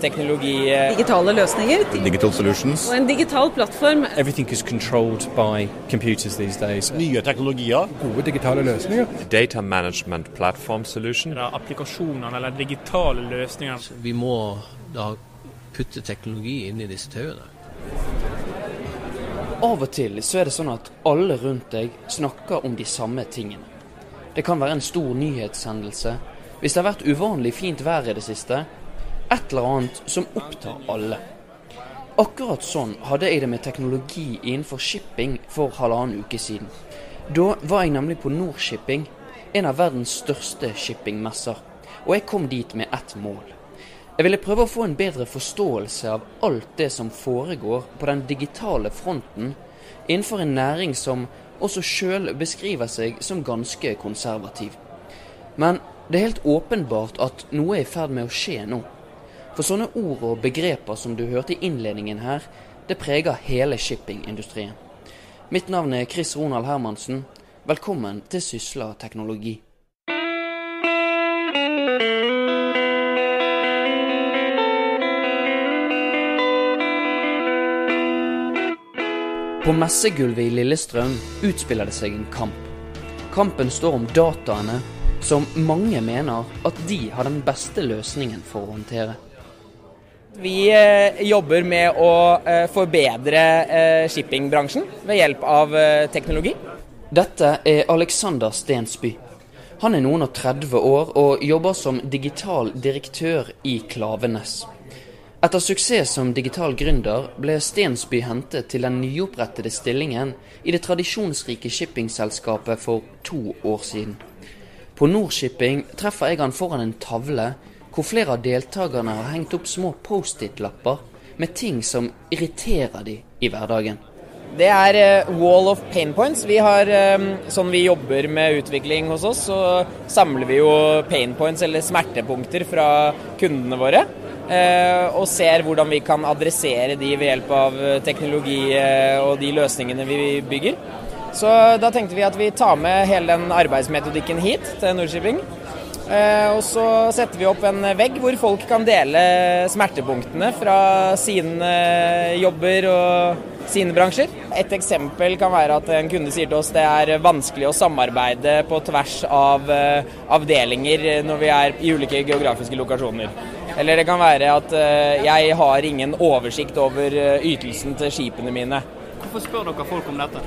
Teknologi. eh, Digitale løsninger. Digital solutions. Og en digital plattform. Everything is controlled by computers these days. Nye teknologier. Gode digitale løsninger. data management platform solution. Det er applikasjonene eller digitale løsninger. Vi må da putte teknologi inn i disse tauene. Av og til så er det sånn at alle rundt deg snakker om de samme tingene. Det kan være en stor nyhetshendelse. Hvis det har vært uvanlig fint vær i det siste. Et eller annet som opptar alle. Akkurat sånn hadde jeg det med teknologi innenfor shipping for halvannen uke siden. Da var jeg nemlig på Nordshipping, en av verdens største shippingmesser. Og jeg kom dit med ett mål. Jeg ville prøve å få en bedre forståelse av alt det som foregår på den digitale fronten innenfor en næring som også sjøl beskriver seg som ganske konservativ. Men det er helt åpenbart at noe er i ferd med å skje nå. For sånne ord og begreper som du hørte i innledningen her, det preger hele shippingindustrien. Mitt navn er Chris Ronald Hermansen. Velkommen til Sysla teknologi. På messegulvet i Lillestrøm utspiller det seg en kamp. Kampen står om dataene som mange mener at de har den beste løsningen for å håndtere. Vi eh, jobber med å eh, forbedre eh, shippingbransjen ved hjelp av teknologi. Dette er Alexander Stensby. Han er noen og 30 år og jobber som digital direktør i Klavenes. Etter suksess som digital gründer ble Stensby hentet til den nyopprettede stillingen i det tradisjonsrike shippingselskapet for to år siden. På Nordshipping treffer jeg han foran en tavle hvor flere av deltakerne har hengt opp små Post-It-lapper med ting som irriterer de i hverdagen. Det er eh, wall of pain points. Vi har, Sånn vi jobber med utvikling hos oss, så samler vi jo pain points, eller smertepunkter, fra kundene våre. eh, Og ser hvordan vi kan adressere de ved hjelp av teknologi og de løsningene vi bygger. Så da tenkte vi at vi tar med hele den arbeidsmetodikken hit til Nordshipping. Eh, og så setter vi opp en vegg hvor folk kan dele smertepunktene fra sine jobber og sine bransjer. Et eksempel kan være at en kunde sier til oss det er vanskelig å samarbeide på tvers av eh, avdelinger når vi er i ulike geografiske lokasjoner. Eller det kan være at eh, jeg har ingen oversikt over eh, ytelsen til skipene mine. Hvorfor spør dere folk om dette?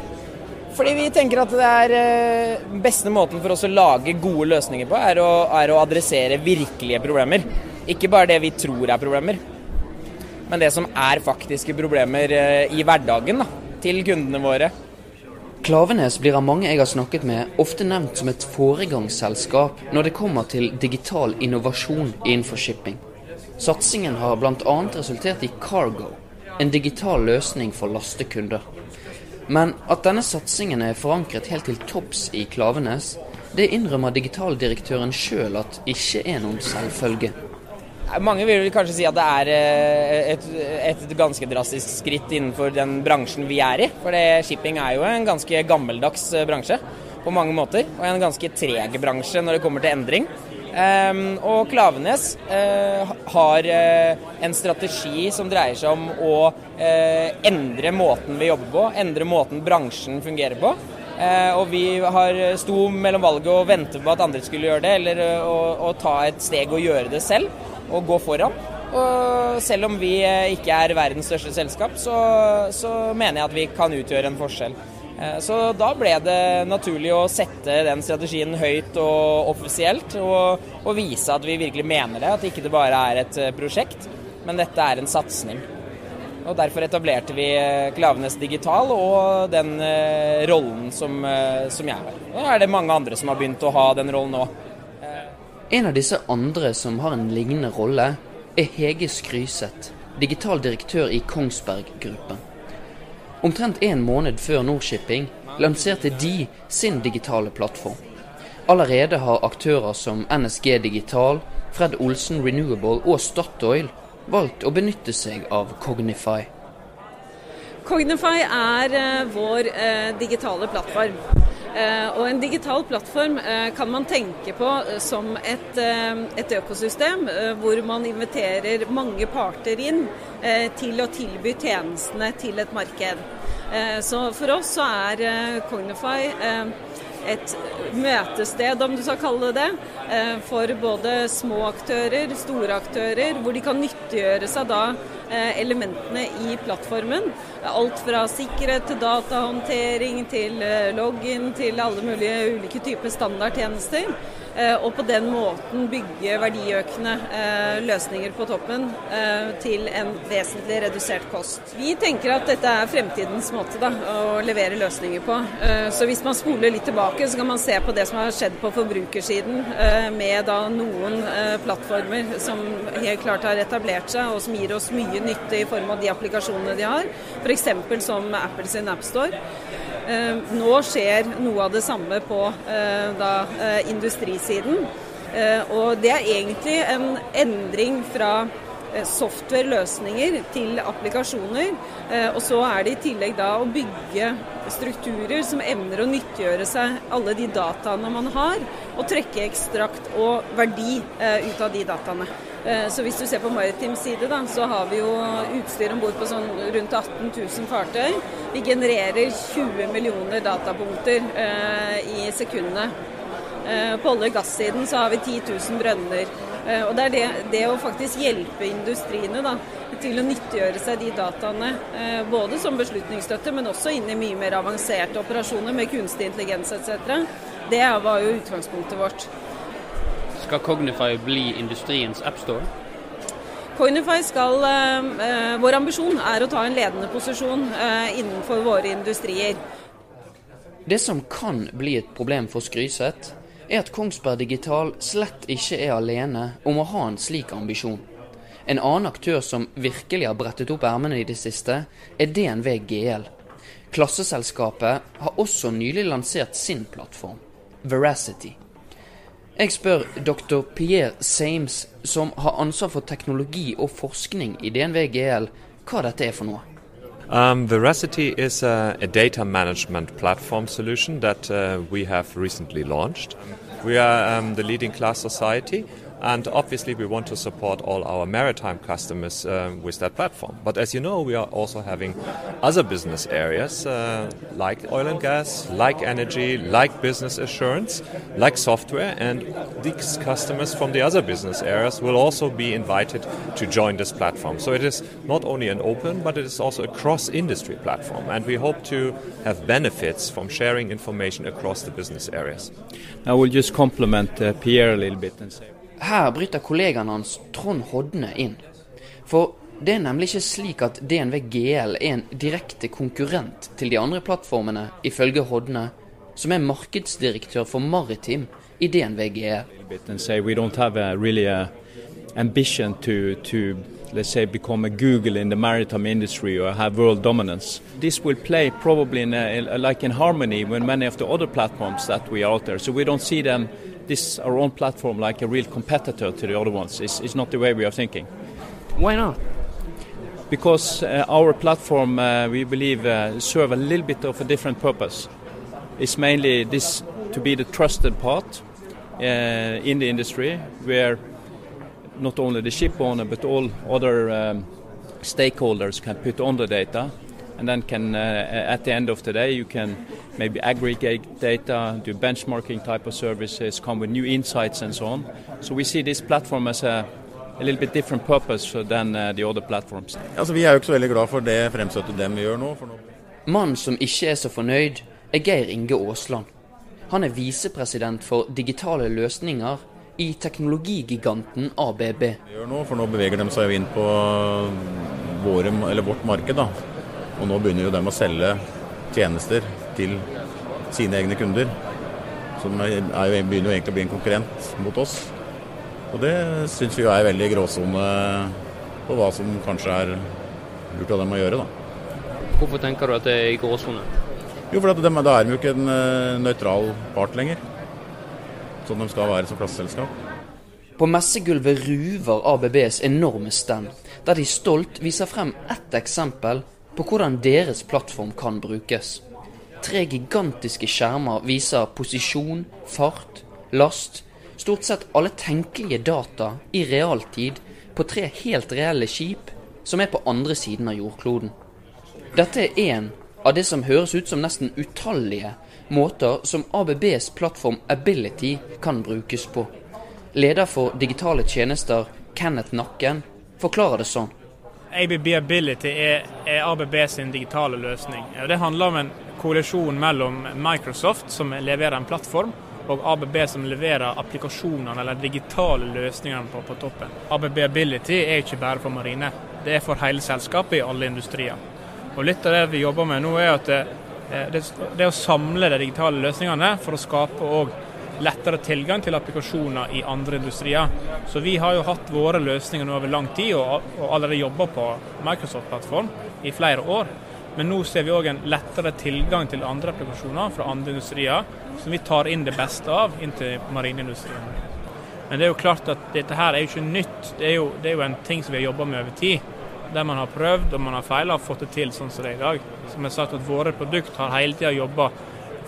Fordi vi tenker at det er eh, beste måten for oss å lage gode løsninger på, er å, er å adressere virkelige problemer. Ikke bare det vi tror er problemer, men det som er faktiske problemer eh, i hverdagen da, til kundene våre. Klavenes blir av mange jeg har snakket med, ofte nevnt som et foregangsselskap når det kommer til digital innovasjon innenfor shipping. Satsingen har bl.a. resultert i Cargo, en digital løsning for lastekunder. Men at denne satsingen er forankret helt til topps i Klavenes, det innrømmer digitaldirektøren sjøl at ikke er noen selvfølge. Mange vil kanskje si at det er eh, et, et ganske drastisk skritt innenfor den bransjen vi er i. For shipping er jo en ganske gammeldags eh, bransje på mange måter. Og en ganske treg bransje når det kommer til endring. Um, og Klavenes uh, har uh, en strategi som dreier seg om å uh, endre måten vi jobber på, endre måten bransjen fungerer på. og vi har sto mellom valget å vente på at andre skulle gjøre det, eller å, å ta et steg og gjøre det selv, og gå foran. Og selv om vi ikke er verdens største selskap, så, så mener jeg at vi kan utgjøre en forskjell. Så da ble det naturlig å sette den strategien høyt og offisielt, og, og, vise at vi virkelig mener det. At ikke det bare er et prosjekt, men dette er en satsing. Og Derfor etablerte vi Klavenes Digital og den eh, rollen som, eh, som jeg har. Nå er det mange andre som har begynt å ha den rollen òg. En av disse andre som har en lignende rolle, er Hege Skryseth, digital direktør i Kongsberg Gruppen. Omtrent en måned før Nordshipping lanserte de sin digitale plattform. Allerede har aktører som NSG Digital, Fred Olsen Renewable og Statoil valgt å benytte seg av Cognify. Cognify er eh, vår eh, digitale plattform. Eh, og en digital plattform eh, kan man tenke på eh, som et, et økosystem hvor man inviterer mange parter inn til å tilby tjenestene til et marked. Så for oss så er Cognify et møtested, om du skal kalle det det, for både små aktører, store aktører, hvor de kan nyttiggjøre seg da elementene i plattformen. Alt fra sikkerhet til datahåndtering til eh, login til alle mulige ulike typer standardtjenester. Eh, og på den måten bygge verdiøkende eh, løsninger på toppen eh, til en vesentlig redusert kost. Vi tenker at dette er fremtidens måte da, å levere løsninger på. Så hvis man spoler litt tilbake, så kan man se på det som har skjedd på forbrukersiden med da noen plattformer som helt klart har etablert seg og som gir oss mye nytte i form av de applikasjonene de har, f.eks. som Apple sin AppStore. Eh, nå skjer noe av det samme på eh, da, eh, industrisiden. Og det er egentlig en endring fra software-løsninger til applikasjoner. Og så er det i tillegg da å bygge strukturer som evner å nyttiggjøre seg alle de dataene man har, og trekke ekstrakt og verdi ut av de dataene. Eh, så hvis du ser på maritim side, da, så har vi jo utstyr om bord på sånn rundt 18 000 fartøy. Vi genererer 20 millioner datapunkter eh, i sekundene. Eh, på olje- og gassiden så har vi 10 000 brønner. Og det er det, det, å faktisk hjelpe industriene da, til å nyttiggjøre seg de dataene, både som beslutningsstøtte, men også inn i mye mer avanserte operasjoner med kunstig intelligens etc. Det var jo utgangspunktet vårt. Skal Cognify bli industriens appstore? Cognify skal eh, Vår ambisjon er å ta en ledende posisjon eh, innenfor våre industrier. Det som kan bli et problem for Skryseth, er at Kongsberg Digital slett ikke er alene om å ha en slik ambisjon. En annen aktør som virkelig har brettet opp ermene i det siste, er DNV GL. Klasseselskapet har også nylig lansert sin plattform, Veracity. Jeg spør dr. Pierre Sames, som har ansvar for teknologi og forskning i DNV GL, hva dette er for noe. Um, Veracity is a, a, data management platform solution that uh, we have recently launched. We are um, the leading class society And obviously, we want to support all our maritime customers uh, with that platform. But as you know, we are also having other business areas uh, like oil and gas, like energy, like business assurance, like software. And these customers from the other business areas will also be invited to join this platform. So it is not only an open, but it is also a cross industry platform. And we hope to have benefits from sharing information across the business areas. I will just compliment uh, Pierre a little bit and say her bryter kollegaen hans Trond Hodne inn. For det er nemlig ikke slik at DNV GL er en direkte konkurrent til de andre plattformene, ifølge Hodne, som er markedsdirektør for maritim i DNV GL. ambition to, to let's say become a Google in the maritime industry or have world dominance. This will play probably in a, like in harmony with many of the other platforms that we are out there. So we don't see them this our own platform like a real competitor to the other ones is, is not the way we are thinking. Why not? Because uh, our platform, uh, we believe, uh, serve a little bit of a different purpose. It's mainly this to be the trusted part uh, in the industry, where not only the ship owner but all other um, stakeholders can put on the data and then can uh, at the end of the day you can maybe aggregate data, do benchmarking type of services, come with new insights and so on. So we see this platform as a a little bit different purpose than uh, the other platforms. Altså, vi er jo ikke så veldig glad for det fremstøtet dem gjør nå. nå. Mannen som ikke er så fornøyd, er Geir Inge Aasland. Han er visepresident for digitale løsninger i teknologigiganten ABB. Gjør nå, for nå beveger de seg jo inn på våre, vårt marked. da. Og nå begynner jo de å selge tjenester til sine egne kunder. Som er, er, begynner jo egentlig å bli en konkurrent mot oss. Og det syns vi er veldig gråsone på hva som kanskje er lurt av dem å gjøre, da. Hvorfor tenker du at det er i gråsone? Jo, for de, da er de jo ikke en uh, nøytral part lenger. Sånn de skal være som klasseselskap. På messegulvet ruver ABBs enorme stand, der de stolt viser frem ett eksempel på hvordan deres plattform kan brukes. Tre gigantiske skjermer viser posisjon, fart, last, stort sett alle tenkelige data i realtid på tre helt reelle skip som er på andre siden av jordkloden. Dette er én av det som høres ut som nesten utallige måter som ABBs plattform Ability kan brukes på. Leder for digitale tjenester, Kenneth Nakken, forklarer det sånn. ABB Ability er, er ABB sin digitale løsning. Det handler om en koalisjon mellom Microsoft, som leverer en plattform, og ABB som leverer applikasjonene eller digitale løsningene på, på toppen. ABB Ability er ikke bare for marine, det er for hele selskapet i alle industrier. Og Litt av det vi jobber med nå, er at det, det, det å samle de digitale løsningene for å skape òg lettere tilgang til applikasjoner i andre industrier. Så vi har jo hatt våre løsninger nå over lang tid, og, og allerede jobba på Microsoft-plattform i flere år. Men nå ser vi òg en lettere tilgang til andre applikasjoner fra andre industrier, som vi tar inn det beste av inn til marineindustrien. Men det er jo klart at dette her er jo ikke nytt. Det er jo, det er jo en ting som vi har jobba med over tid. Der man har prøvd og man har feila og fått det til sånn som det er i dag. Som jeg har sagt at Våre produkt har hele tida jobba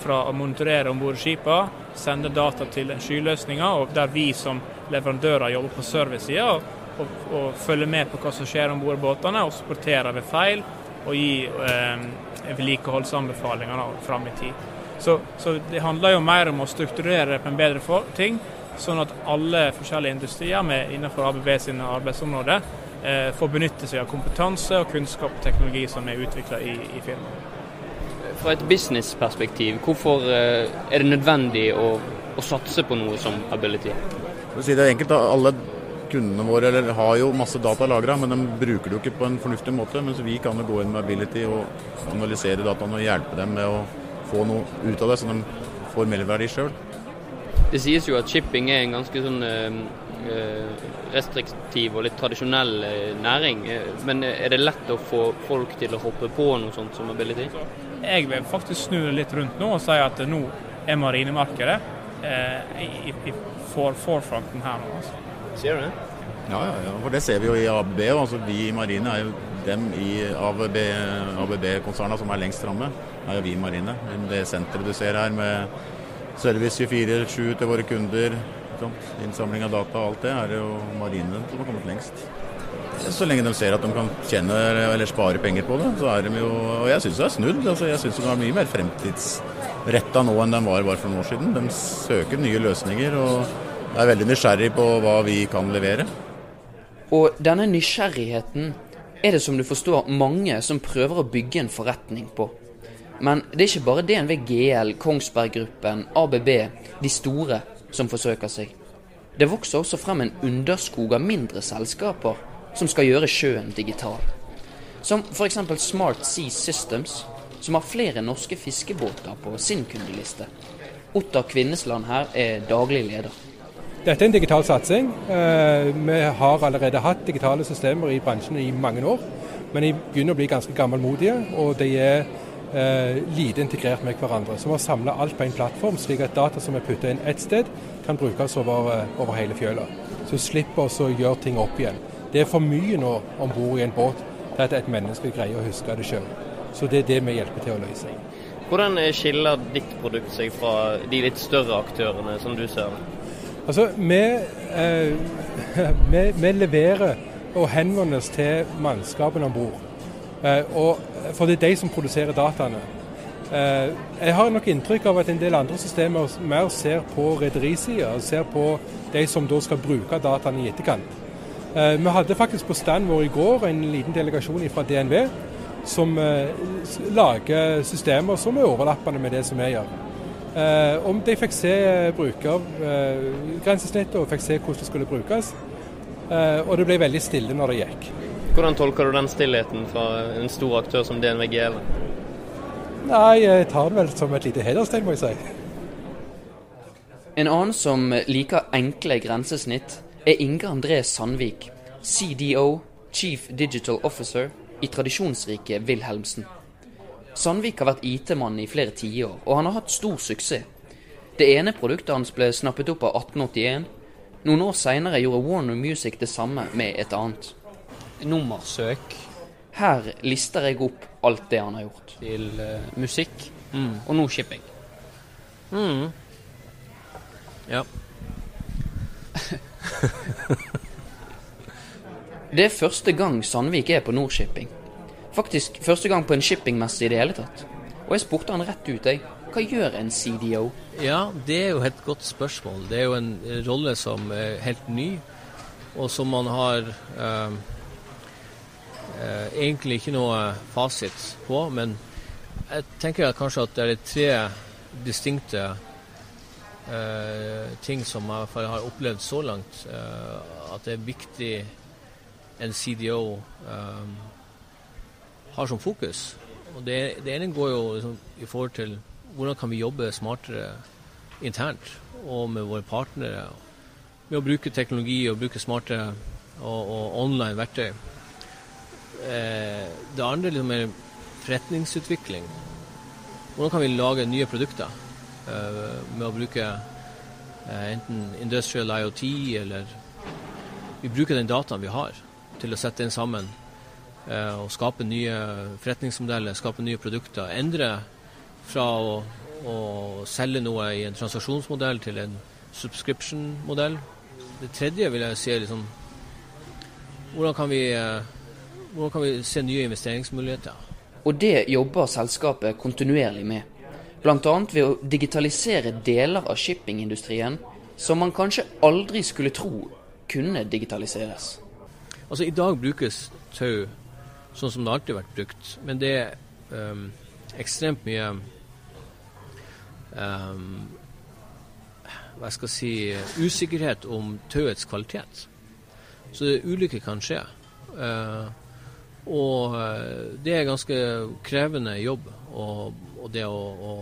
fra å monitorere om bord skipene, sende data til skyløsninger, og der vi som leverandører jobber på servicesida og, og, og, følger med på hva som skjer om bord båtene, og supporterer ved feil og gi eh, vedlikeholdsanbefalinger fram i tid. Så, så, det handler jo mer om å strukturere på en bedre for, ting, sånn at alle forskjellige industrier med, innenfor ABB sine arbeidsområder eh, får benytte seg av kompetanse og kunnskap og teknologi som er utvikla i, i firmaet. Fra et businessperspektiv, hvorfor eh, er det nødvendig å, å satse på noe som Ability? For å si det enkelt, Alle kundene våre har jo masse data lagra, men de bruker det jo ikke på en fornuftig måte. Mens vi kan jo gå inn med Ability og analysere dataene og hjelpe dem med å få noe ut av det, så de får merverdi sjøl. Det sies jo at shipping er en ganske sånn eh, restriktiv og litt tradisjonell eh, næring. Men er det lett å få folk til å hoppe på noe sånt som Ability? Jeg vil faktisk snu det litt rundt nå og si at nå er marinemarkedet eh, i, i for, forfronten her nå. Altså. Ser du det? Ja, ja, ja, for det ser vi jo i ABB. Altså vi i Marine er jo dem i ABB-konsernene ABB som er lengst framme. er jo vi i Marine. Det senteret du ser her med service 24-7 til våre kunder, innsamling av data og alt det, er det jo Marine som har kommet lengst. Så lenge de ser at de kan tjene eller spare penger på det, så er de jo Og jeg syns det er snudd. Altså, jeg syns de er mye mer fremtidsretta nå enn de var bare for noen år siden. De søker nye løsninger og er veldig nysgjerrig på hva vi kan levere. Og denne nysgjerrigheten er det som du forstår mange som prøver å bygge en forretning på. Men det er ikke bare DNV GL, Kongsberg Gruppen, ABB, de store, som forsøker seg. Det vokser også frem en underskog av mindre selskaper som skal gjøre sjøen digital. Som f.eks. Smart Sea Systems, som har flere norske fiskebåter på sin kundeliste. Ottar Kvinnesland her er daglig leder. Dette er en digital satsing. Eh, vi har allerede hatt digitale systemer i bransjen i mange år. Men de begynner å bli ganske gammelmodige, og de er eh, lite integrert med hverandre. Så vi har samla alt på en plattform, slik at data som er putta inn ett sted, kan brukes over, eh, over hele fjøla. Så slipper vi å gjøre ting opp igjen. Det er for mye nå om bord i en båt til at et menneske greier å huske det sjøl. Så det er det vi hjelper til å løse. Hvordan skiller ditt produkt seg fra de litt større aktørene, som du ser? Altså, vi, eh, vi, vi, leverer og henvender oss til mannskapene om bord. Eh, for det er de som produserer dataene. Eh, jeg har nok inntrykk av at en del andre systemer mer ser på rederisida, ser på de som da skal bruke dataene i etterkant. Eh, vi hadde faktisk på stand vår i går en liten delegasjon fra DNV som eh, lager systemer som er overlappende med det som vi gjør. Eh, om de fikk se brukergrensesnittet og fikk se hvordan det skulle brukes. Og det ble veldig stille når det gikk. Hvordan tolker du den stillheten fra en stor aktør som DNV GL? Nei, jeg tar det vel som et lite hederstegn, må jeg si. En annen som liker enkle grensesnitt, er Inge André Sandvik, CDO, Chief Digital Officer, i tradisjonsrike Wilhelmsen. Sandvik har vært IT-mann i flere tiår, og han har hatt stor suksess. Det ene produktet hans ble snappet opp av 1881. Noen år seinere gjorde Warner Music det samme med et annet. Nummersøk. Her lister jeg opp alt det han har gjort. Til uh, musikk. Mm. og nå shipping. Mm. Ja. Det er første gang Sandvik er på Nordshipping. Faktisk første gang på en shippingmesse i det hele tatt. Og jeg spurte han rett ut, jeg. Hva gjør en CDO? Ja, det er jo et godt spørsmål. Det er jo en rolle som er helt ny, og som man har eh, eh, egentlig ikke noe fasit på. Men jeg tenker kanskje at det er tre distinkte ting som jeg har opplevd så langt. eh, at det er viktig en CDO eh, har som fokus. Og det, det ene går jo liksom i forhold til hvordan kan vi jobbe smartere internt og med våre partnere. Med å bruke teknologi og bruke smarte og, og online verktøy. Eh, det andre liksom er forretningsutvikling. Hvordan kan vi lage nye produkter eh, med å bruke eh, enten industrial IoT eller Vi bruker den dataen vi har til å sette den sammen eh, og skape nye forretningsmodeller, skape nye produkter. Endre fra å, å selge noe i en transaksjonsmodell til en subscription-modell. Det tredje vil jeg si er liksom hvordan kan, vi, eh, hvordan kan vi se nye investeringsmuligheter? Og det jobber selskapet kontinuerlig med. Bl.a. ved å digitalisere deler av shippingindustrien som man kanskje aldri skulle tro kunne digitaliseres. Altså I dag brukes tau sånn som det alltid har vært brukt, men det er um, ekstremt mye um, hva skal jeg si usikkerhet om tauets kvalitet. Så ulykker kan skje. Uh, og uh, det er ganske krevende jobb, og, og det å, å,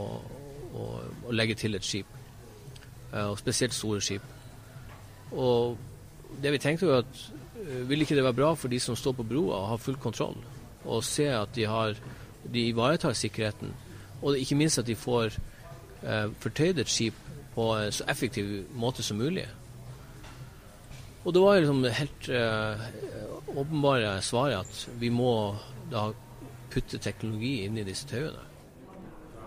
å, legge til et skip. Uh, og spesielt store skip. Og det vi tenkte var at vil ikke det være bra for de som står på broa og har full kontroll, og se at de, har, de ivaretar sikkerheten, og ikke minst at de får eh, fortøyd et skip på en så effektiv måte som mulig. Og det var liksom helt eh, åpenbare svaret at vi må da putte teknologi inn i disse tauene.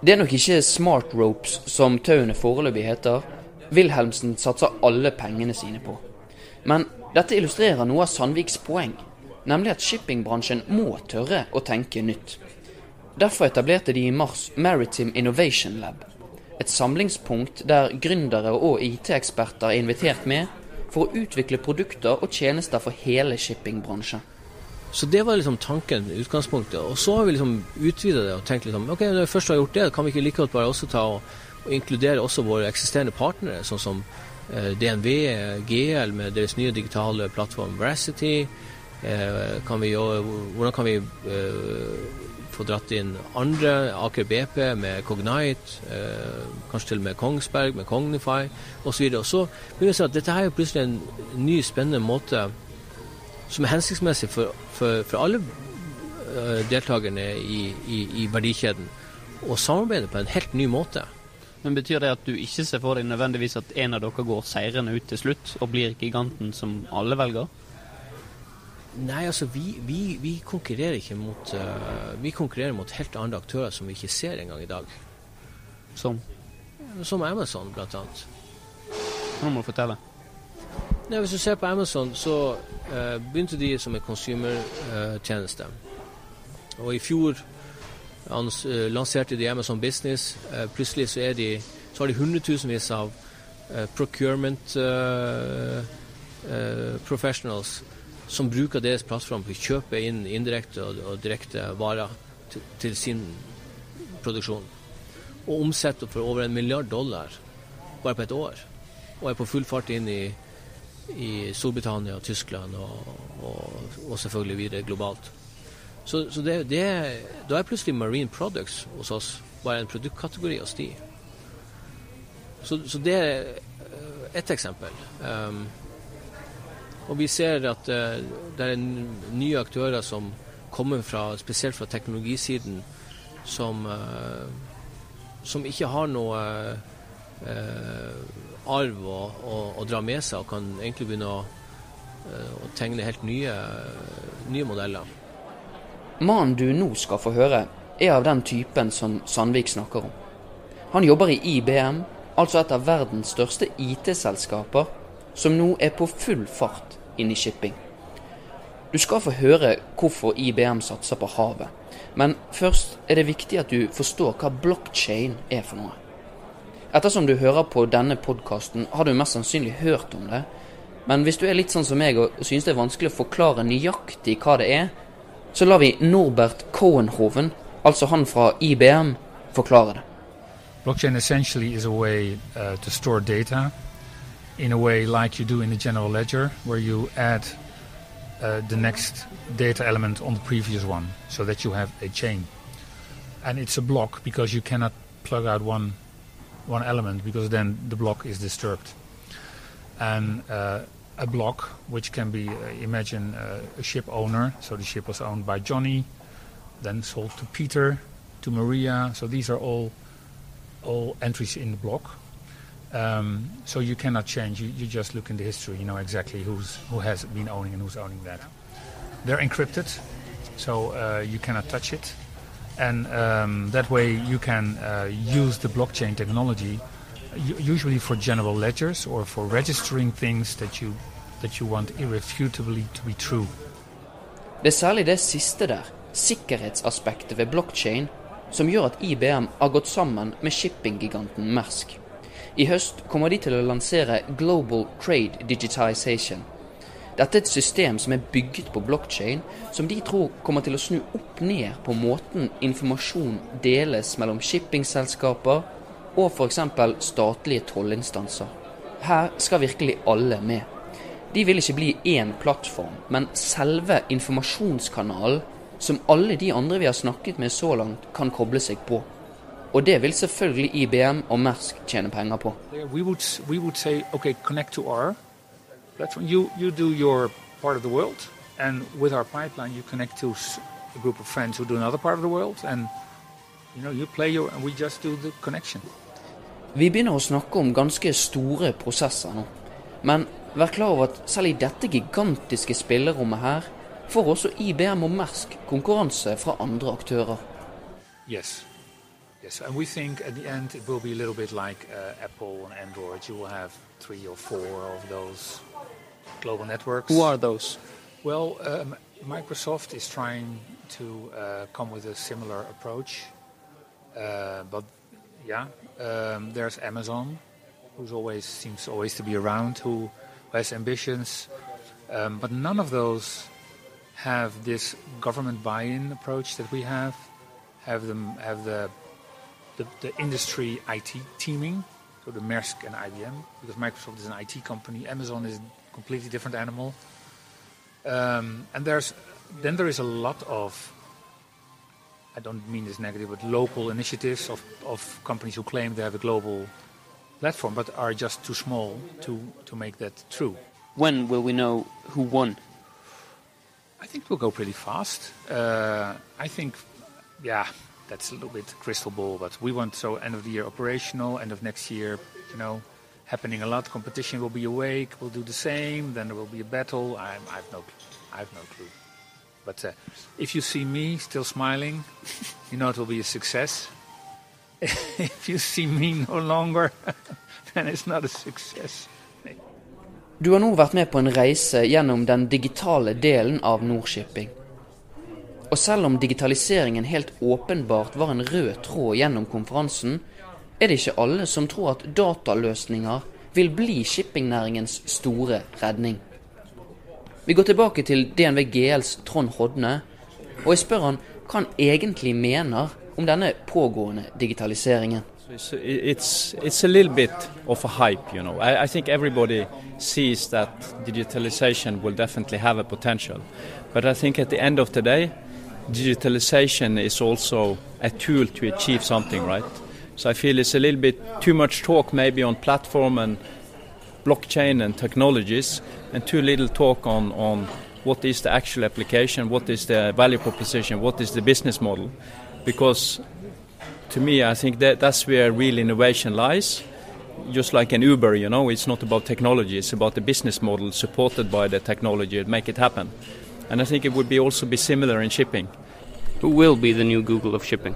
Det er nok ikke smart ropes som tauene foreløpig heter. Wilhelmsen satser alle pengene sine på. Men dette illustrerer noe av Sandviks poeng, nemlig at shippingbransjen må tørre å tenke nytt. Derfor etablerte de i mars Maritime Innovation Lab, et samlingspunkt der gründere og IT-eksperter er invitert med for å utvikle produkter og tjenester for hele shippingbransjen. Så det var liksom tanken, utgangspunktet. Og så har vi liksom utvida det og tenkt liksom, ok, når vi først har gjort det, kan vi ikke like godt bare også ta og, og inkludere også våre eksisterende partnere, sånn som DNV, GL med deres nye digitale plattform Veracity. Kan vi, hvordan kan vi få dratt inn andre, Aker BP med Cognite, kanskje til og med Kongsberg med Cognify osv. Og så begynner vi å si at dette her er plutselig en ny, spennende måte som er hensiktsmessig for, for, for alle deltakerne i, i, i verdikjeden, og samarbeide på en helt ny måte. Men Betyr det at du ikke ser for deg nødvendigvis at en av dere går seirende ut til slutt og blir giganten som alle velger? Nei, altså vi, vi, vi konkurrerer ikke mot uh, Vi konkurrerer mot helt andre aktører som vi ikke ser engang i dag. Som? Som Amazon, blant annet. Nå må du fortelle. Nei, hvis du ser på Amazon, så uh, begynte de som en consumer-tjeneste. Uh, og i fjor hans, lanserte de Amazon Business. plutselig så, de, så, har de hundretusenvis av procurement professionals som bruker deres plattform til å kjøpe inn indirekte og, og direkte varer til, til, sin produksjon. Og omsetter for over en milliard dollar bare på et år. Og er på full fart inn i, i Storbritannia Tyskland og, og, og selvfølgelig videre globalt. Så, så det, det, da er plutselig Marine Products hos oss bare en produktkategori hos de. Så, så det er ett eksempel. Um, og vi ser at uh, det er nye aktører som kommer fra, spesielt fra teknologisiden, som, uh, som ikke har noe uh, arv å, å, å, dra med seg, og kan egentlig begynne å, å tegne helt nye, nye modeller. Mannen du nå skal få høre, er av den typen som Sandvik snakker om. Han jobber i IBM, altså et av verdens største IT-selskaper, som nå er på full fart inn i shipping. Du skal få høre hvorfor IBM satser på havet. Men først er det viktig at du forstår hva blockchain er for noe. Ettersom du hører på denne podkasten, har du mest sannsynlig hørt om det. Men hvis du er litt sånn som meg og synes det er vanskelig å forklare nøyaktig hva det er, så lar vi Norbert Cohenhoven, altså han fra IBM, forklare det. Blockchain essentially is a way uh, to store data in a way like you do in the general ledger, where you add uh, the next data element on the previous one, so that you have a chain. And it's a block because you cannot plug out one one element because then the block is disturbed. And uh, a block, which can be, uh, imagine uh, a ship owner, so the ship was owned by Johnny, then sold to Peter, to Maria. So these are all all entries in the block. Um, so you cannot change. You, you just look in the history. You know exactly who's who has been owning and who's owning that. They're encrypted, so uh, you cannot touch it, and um, that way you can uh, use the blockchain technology, usually for general ledgers or for registering things that you that you want irrefutably to be true. Det er særlig det siste der, sikkerhetsaspektet ved blockchain, som gjør at IBM har gått sammen med shippinggiganten Mersk. I høst kommer de til å lansere Global Trade Digitization. Dette er et system som er bygget på blockchain, som de tror kommer til å snu opp ned på måten informasjon deles mellom shippingselskaper og f.eks. statlige tollinstanser. Her skal virkelig alle med. De vil ikke bli én plattform, men selve informasjonskanalen som alle de andre vi har snakket med så langt, kan koble seg på. Og det vil selvfølgelig IBM og Mersk tjene penger på. We would, we would say, okay, connect to our platform. You, you do your part of the world, and with our pipeline, you connect to a group of friends who do another part of the world, and you know, you play your, and we just do the connection. Vi begynner å snakke om ganske store prosesser nå. Men vær klar over at selv i dette gigantiske spillerommet her, får også IBM og Mersk konkurranse fra andre aktører. Yes. Yes, and we think at the end it will be a little bit like uh, Apple and Android. You will have three or four of those global networks. Who are those? Well, um, Microsoft is trying to uh, come with a similar approach. Uh, but yeah, um, there's Amazon, who's always seems always to be around, who has ambitions. Um, but none of those have this government buy-in approach that we have. Have them have the the, the industry IT teaming, so the Maersk and IBM, because Microsoft is an IT company, Amazon is completely different animal. Um, and there's then there is a lot of I don't mean this negative, but local initiatives of, of companies who claim they have a global platform, but are just too small to, to make that true. When will we know who won? I think we'll go pretty fast. Uh, I think, yeah, that's a little bit crystal ball, but we want so end of the year operational, end of next year, you know, happening a lot. Competition will be awake. We'll do the same. Then there will be a battle. I, I no, I no clue. But uh, if you see me still smiling, you know it will be a success. if you see me no longer, then it's not a success. Du har nå vært med på en reise gjennom den digitale delen av Nordshipping. Og selv om digitaliseringen helt åpenbart var en rød tråd gjennom konferansen, er det ikke alle som tror at dataløsninger vil bli shippingnæringens store redning. Vi går tilbake til DNV GLs Trond Hodne, og jeg spør han hva han egentlig mener om denne pågående digitaliseringen. It's, it's, it's a little bit of a hype, you know. I, I think everybody sees that digitalization will definitely have a potential. But I think at the end of the day, digitalization is also a tool to achieve something, right? So I feel it's a little bit too much talk maybe on platform and blockchain and technologies, and too little talk on, on what is the actual application, what is the value proposition, what is the business model. Because to me, I think that that's where real innovation lies. Just like an Uber, you know, it's not about technology, it's about the business model supported by the technology to make it happen. And I think it would be also be similar in shipping. Who will be the new Google of shipping?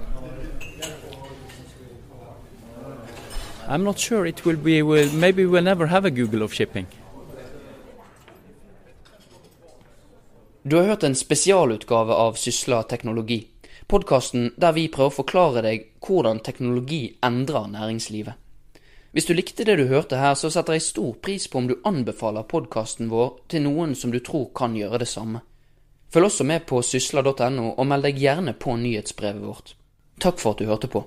I'm not sure it will be. Well, maybe we'll never have a Google of shipping. Du har hørt en spesialutgave av Sysla teknologi. Podkasten der vi prøver å forklare deg hvordan teknologi endrer næringslivet. Hvis du likte det du hørte her, så setter jeg stor pris på om du anbefaler podkasten vår til noen som du tror kan gjøre det samme. Følg også med på sysla.no, og meld deg gjerne på nyhetsbrevet vårt. Takk for at du hørte på.